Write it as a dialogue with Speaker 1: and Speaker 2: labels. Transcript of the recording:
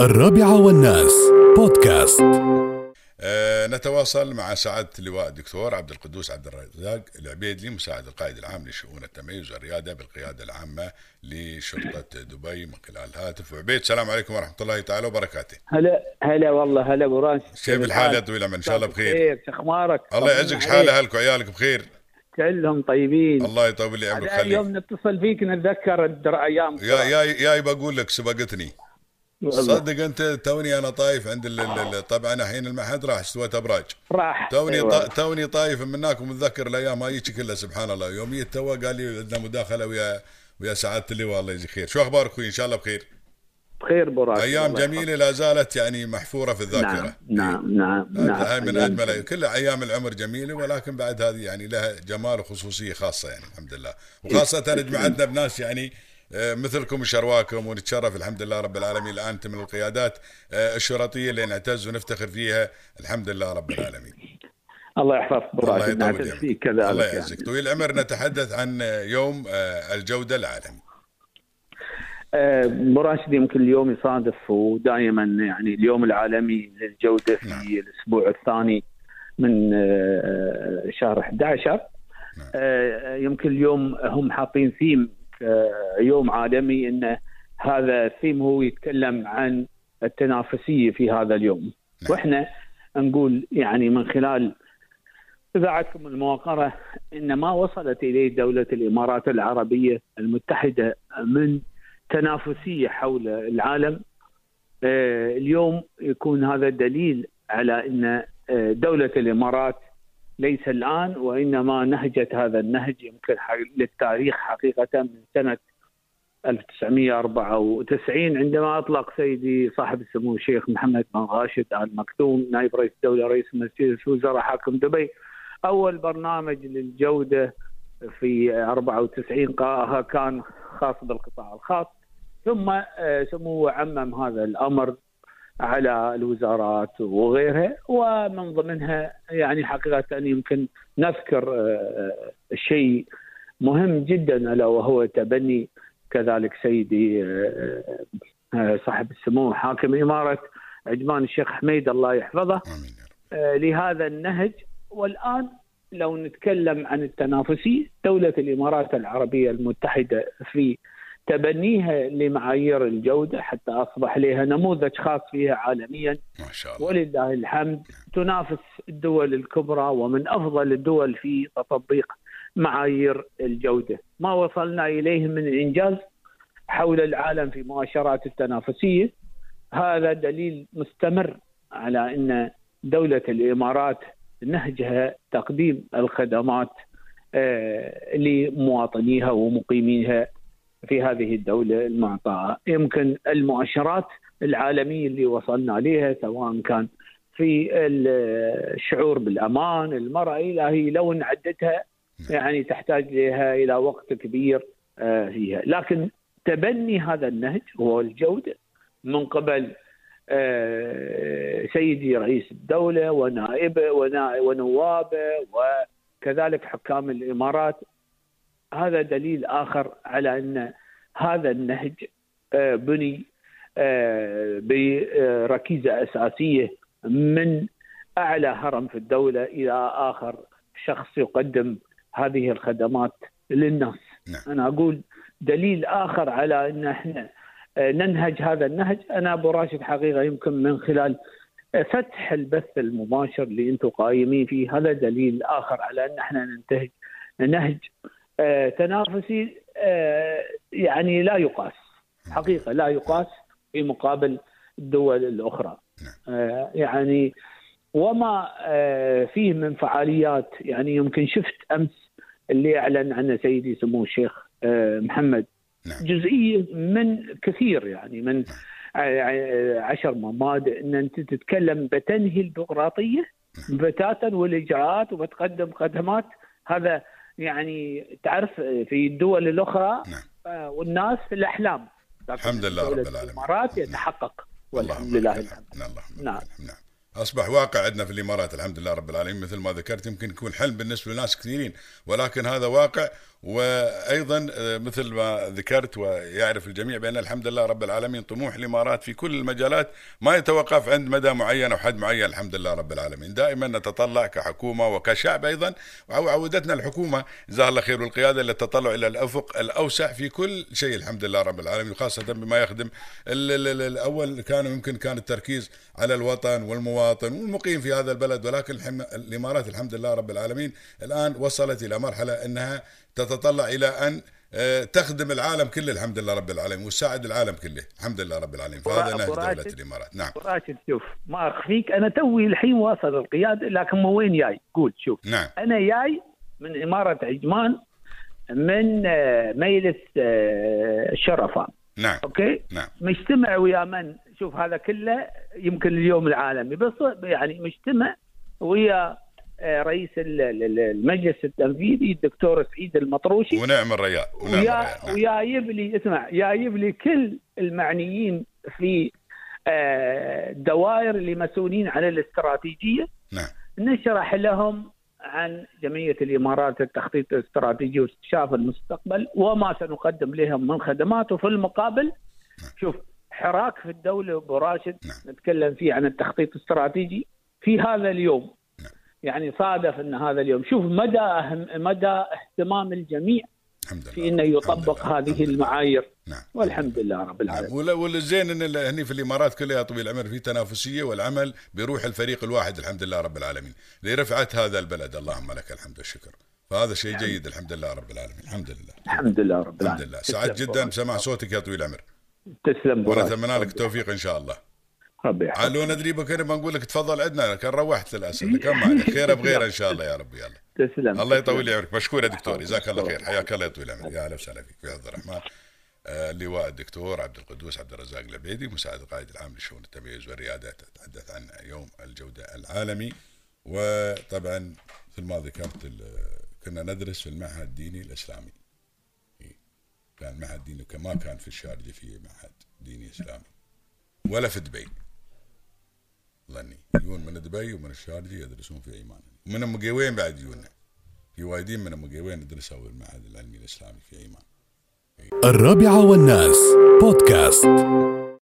Speaker 1: الرابعة والناس بودكاست.
Speaker 2: آه، نتواصل مع سعادة اللواء الدكتور عبد القدوس عبد الرزاق العبيدلي مساعد القائد العام لشؤون التميز والريادة بالقيادة العامة لشرطة دبي من خلال الهاتف وعبيد السلام عليكم ورحمة الله تعالى وبركاته.
Speaker 3: هلا هلا والله هلا أبو راشد.
Speaker 2: كيف الحال يا طويل العمر؟ إن شاء الله بخير.
Speaker 3: شو أخبارك؟
Speaker 2: الله يعزك شحال اهلك وعيالك بخير؟
Speaker 3: كلهم طيبين.
Speaker 2: الله يطول لي عمرك
Speaker 3: هذا اليوم
Speaker 2: خليك
Speaker 3: نتصل فيك نتذكر أيام
Speaker 2: يا يا يا بقول لك سبقتني. صدق انت توني أنا طايف عند طبعا الحين المعهد راح استوت ابراج.
Speaker 3: راح.
Speaker 2: توني
Speaker 3: أيوة.
Speaker 2: طا... توني طايف من هناك ومتذكر الأيام هاي كلها سبحان الله. يوم جيت تو قال لي عندنا مداخلة ويا ويا سعادة اللواء الله يجزيه خير. شو أخبارك أخوي؟ إن شاء الله بخير.
Speaker 3: بخير راشد أيام
Speaker 2: جميلة لا زالت يعني محفورة في
Speaker 3: يحفظك.
Speaker 2: الذاكرة.
Speaker 3: نعم نعم نعم. نعم
Speaker 2: هاي من
Speaker 3: أيام.
Speaker 2: اجمل كل أيام العمر جميلة ولكن بعد هذه يعني لها جمال وخصوصية خاصة يعني الحمد لله. وخاصة اجمعتنا بناس يعني مثلكم وشرواكم ونتشرف الحمد لله رب العالمين الآن انت من القيادات آه، الشرطية اللي نعتز ونفتخر فيها الحمد لله رب العالمين
Speaker 3: الله يحفظك
Speaker 2: الله يطول.
Speaker 3: فيك كذلك
Speaker 2: الله
Speaker 3: يعني.
Speaker 2: يعزك طويل العمر نتحدث عن يوم آه، الجودة العالمي
Speaker 3: آه، أبو راشد يمكن اليوم يصادف ودائما يعني اليوم العالمي للجودة في
Speaker 2: نعم.
Speaker 3: الأسبوع الثاني من آه، شهر 11
Speaker 2: نعم.
Speaker 3: آه، يمكن اليوم هم حاطين ثيم آه، يوم عالمي انه هذا الثيم هو يتكلم عن التنافسية في هذا اليوم
Speaker 2: نعم.
Speaker 3: وإحنا نقول يعني من خلال إذاعتكم الموقرة إن ما وصلت إليه دولة الإمارات العربية المتحدة من تنافسية حول العالم آه، اليوم يكون هذا دليل على إن آه، دولة الإمارات ليس الآن وإنما نهجت هذا النهج يمكن للتاريخ حقيقة من سنة 1994 عندما أطلق سيدي صاحب السمو الشيخ محمد بن راشد ال مكتوم نائب رئيس الدولة رئيس مجلس الوزراء حاكم دبي. أول برنامج للجودة في 94 قا- كان خاص بالقطاع الخاص ثم آه، سموه عمم هذا الأمر على الوزارات وغيرها ومن ضمنها يعني حقيقة يمكن نذكر آه، شيء مهم جدا ألا وهو تبني كذلك سيدي آه، آه، صاحب السمو حاكم إمارة عجمان الشيخ حميد الله يحفظه. آه، لهذا النهج. والآن لو نتكلم عن التنافسي دولة الإمارات العربية المتحدة في تبنيها لمعايير الجودة حتى أصبح لها نموذج خاص فيها عالميا.
Speaker 2: ما شاء الله.
Speaker 3: ولله الحمد. تنافس الدول الكبرى ومن أفضل الدول في تطبيق معايير الجودة، ما وصلنا إليه من إنجاز حول العالم في مؤشرات التنافسية. هذا دليل مستمر على أن دولة الإمارات نهجها تقديم الخدمات آه، لمواطنيها ومقيميها في هذه الدولة المعطاءة، يمكن المؤشرات العالمية اللي وصلنا لها سواء كان في الشعور بالأمان، المرأة إلى هي لو نعدتها يعني تحتاج لها إلى وقت كبير آه، فيها، لكن تبني هذا النهج هو الجودة من قبل آه، سيدي رئيس الدولة ونائبه ونا- ونوابه وكذلك حكام الإمارات هذا دليل آخر على أن هذا النهج آه، بني آه، بركيزه أساسية من أعلى هرم في الدولة إلى آخر شخص يقدم هذه الخدمات للناس.
Speaker 2: نعم.
Speaker 3: أنا أقول دليل آخر على أن إحنا آه، ننهج هذا النهج، أنا أبو راشد حقيقة يمكن من خلال آه، فتح البث المباشر اللي أنتم قايمين فيه هذا دليل آخر على أن إحنا ننتهج نهج آه، تنافسي آه، يعني لا يقاس. حقيقة لا يقاس في مقابل الدول الأخرى. آه، يعني وما آه، فيه من فعاليات. يعني يمكن شفت أمس اللي أعلن عنه سيدي سمو الشيخ آه، محمد.
Speaker 2: نعم.
Speaker 3: جزئية من كثير يعني من ع- عشر مبادئ إن أنت تتكلم بتنهي البيروقراطيه بتاتا والإجراءات وبتقدم خدمات. هذا يعني تعرف في الدول الأخرى
Speaker 2: نعم.
Speaker 3: آه، والناس في الأحلام.
Speaker 2: الحمد لله رب العالمين.
Speaker 3: الإمارات يتحقق. والحمد لله الحمد نعم.
Speaker 2: نعم. أصبح واقع عندنا في الإمارات الحمد لله رب العالمين مثل ما ذكرت يمكن يكون حلم بالنسبة لناس كثيرين ولكن هذا واقع وأيضا آه، مثل ما ذكرت ويعرف الجميع بأن الحمد لله رب العالمين طموح الإمارات في كل المجالات ما يتوقف عند مدى معين أو حد معين. الحمد لله رب العالمين. دائما نتطلع كحكومة وكشعب أيضا وعودتنا الحكومة جزاها الله خير والقياده للتطلع إلى الأفق الأوسع في كل شيء. الحمد لله رب العالمين وخاصه بما يخدم ال- ال- ال- الأول كان يمكن كان التركيز على الوطن والمواطن والمقيم في هذا البلد ولكن الإمارات الحمد لله رب العالمين الآن وصلت إلى مرحلة أنها تتطلع إلى أن آه، تخدم العالم كله الحمد لله رب العالمين وتساعد العالم كله الحمد لله رب العالمين. فهذا نهج
Speaker 3: راشد.
Speaker 2: دوله الإمارات. نعم.
Speaker 3: راشد شوف ما أخفيك أنا توي الحين واصل القيادة لكن ما وين جاي؟ قول شوف.
Speaker 2: نعم.
Speaker 3: أنا جاي من إمارة عجمان من آه، مجلس آه، الشرفاء
Speaker 2: نعم.
Speaker 3: أوكي؟
Speaker 2: نعم.
Speaker 3: مجتمع ويا من؟ شوف هذا كله يمكن اليوم العالمي بس يعني مجتمع ويا رئيس ال- ال- المجلس التنفيذي الدكتور سعيد المطروشي
Speaker 2: ونعم الريال ونعم
Speaker 3: ويا
Speaker 2: الريال نعم.
Speaker 3: ويايب لي اسمع جايب لي كل المعنيين في آه، الدوائر اللي مسؤولين عن الاستراتيجية
Speaker 2: نعم
Speaker 3: نشرح لهم عن جمعية الإمارات التخطيط الاستراتيجي واستكشاف المستقبل وما سنقدم لهم من خدمات وفي المقابل شوف حراك في الدولة أبو راشد
Speaker 2: نعم.
Speaker 3: نتكلم فيه عن التخطيط الاستراتيجي في هذا اليوم
Speaker 2: نعم.
Speaker 3: يعني صادف إن هذا اليوم. شوف مدى أهم مدى اهتمام الجميع
Speaker 2: الحمد لله
Speaker 3: في انه
Speaker 2: الحمد
Speaker 3: يطبق.
Speaker 2: الحمد
Speaker 3: هذه
Speaker 2: لله.
Speaker 3: المعايير.
Speaker 2: نعم.
Speaker 3: والحمد لله رب
Speaker 2: نعم.
Speaker 3: العالمين.
Speaker 2: ولا- والزين إن هني في الإمارات كلها يا طويل العمر في تنافسية والعمل بروح الفريق الواحد. الحمد لله رب العالمين. لرفعة هذا البلد. اللهم لك الحمد والشكر. فهذا شيء جيد الحمد لله رب العالمين. الحمد لله.
Speaker 3: الحمد لله رب
Speaker 2: الحمد
Speaker 3: العالمين.
Speaker 2: لله. سعدت جدا. بسمع صوتك يا طويل العمر.
Speaker 3: تسلم.
Speaker 2: ونتمنى لك التوفيق إن شاء الله.
Speaker 3: ربي
Speaker 2: عاد
Speaker 3: يحفظك
Speaker 2: لو ندري بكره بنقول لك تفضل عندنا كان روحت للأسف كم معنا خير بغير إن شاء الله يا رب يلا.
Speaker 3: تسلم.
Speaker 2: الله يطول عمرك. مشكور يا دكتور جزاك الله خير. حياك الله يا طويل العمر يا أهلا وسهلا فيك. في عبد الرحمن. آه، اللواء الدكتور عبد القدوس عبد الرزاق العبيدي مساعد القائد العام لشؤون التمييز والريادة تتحدث عن يوم الجودة العالمي. وطبعا مثل ما ذكرت ال- كنا ندرس في المعهد الديني الإسلامي. إيه. كان معهد ديني كما كان في الشارجة في معهد ديني إسلامي. ولا في دبي. يجون من دبي ومن الشارجة يدرسون في عمان. من المقيوين بعد يجونا في وايدين من المقيوين درسوا المعهد العلمي الإسلامي في عمان.
Speaker 1: الرابعة والناس بودكاست.